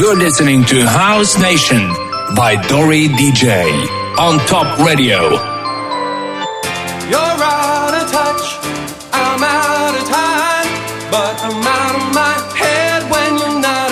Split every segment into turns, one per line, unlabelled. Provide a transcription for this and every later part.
You're listening to House Nation by Dori DJ on Top Radio.
You're out of touch, I'm out of time, but I'm out of my head when you're not.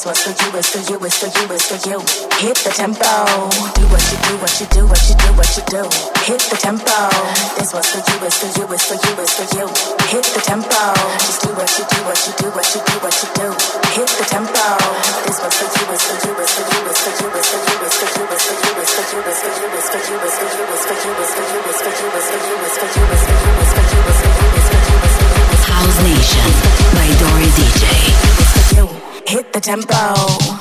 This was for you, it's for you, it's for you, it's for you. Hit the tempo. Do what you do, what you do, what you do, what you do. Hit the tempo. This was for you, it's for you, it's for you, it's for you. Hit the tempo. Just do what you do, what you do, what you do, what you do. Hit the tempo. This was for you, it's for you, it's for you, it's for you, it's for you, it's for you, it's for you, it's for you, it's for you, it's for you, it's for you, it's for you, it's for you, it's for you, it's for you, it's for you, it's for you, it's the tempo.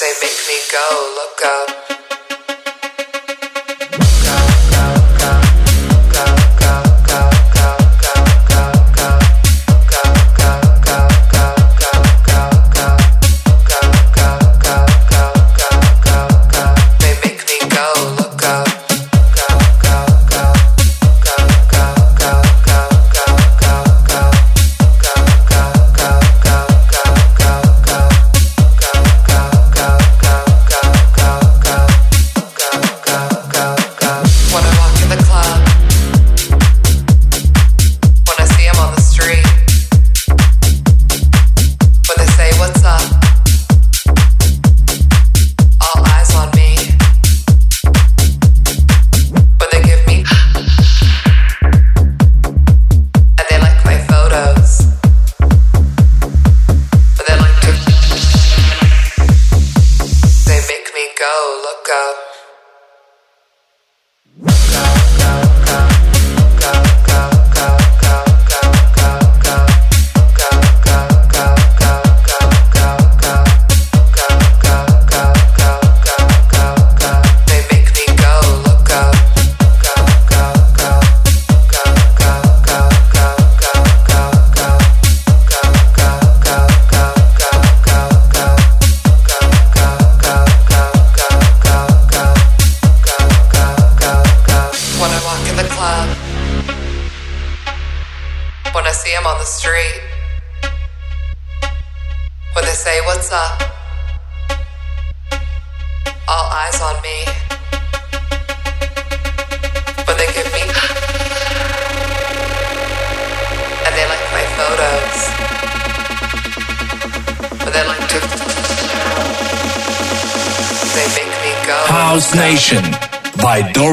They make me go look up.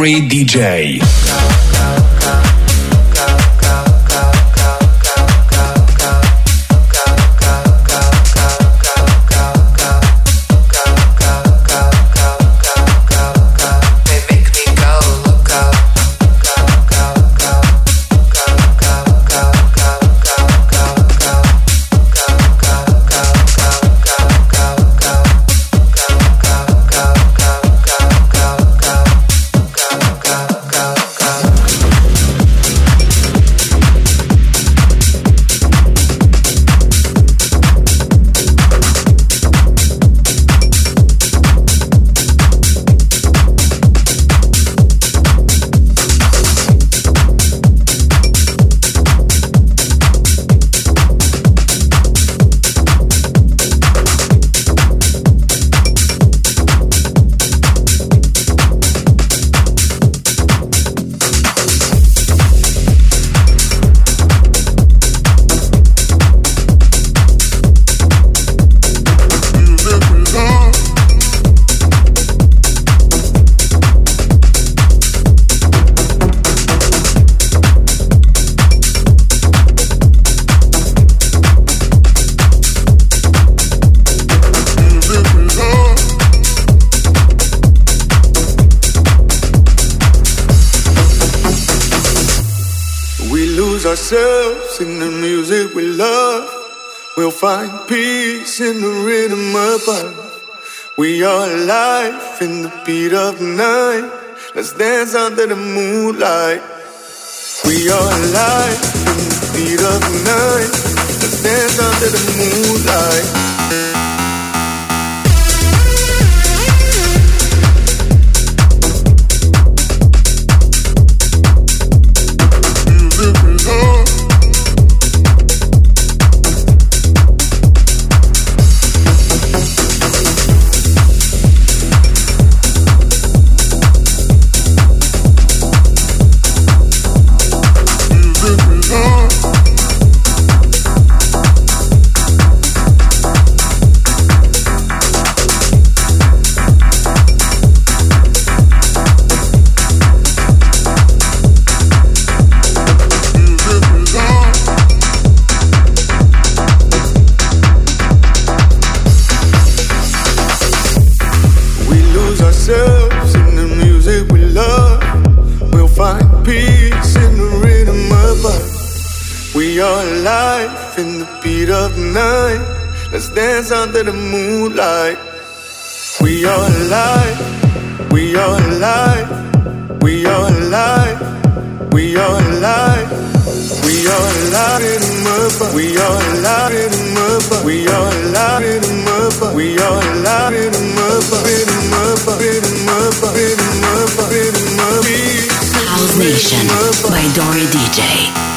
DJ.
Hit the music we love. We'll find peace in the rhythm of above. We are alive in the beat of night. Let's dance under the moonlight. We are alive in the beat of night. Let's dance under the moonlight. Dance under the moonlight. We are alive. We are alive. We are alive. We are alive. We are alive in the. We are alive in the. We are alive in the. We are alive in the mud. In the mud. In the mud. In the mud. In the mud. House Nation by Dori
DJ.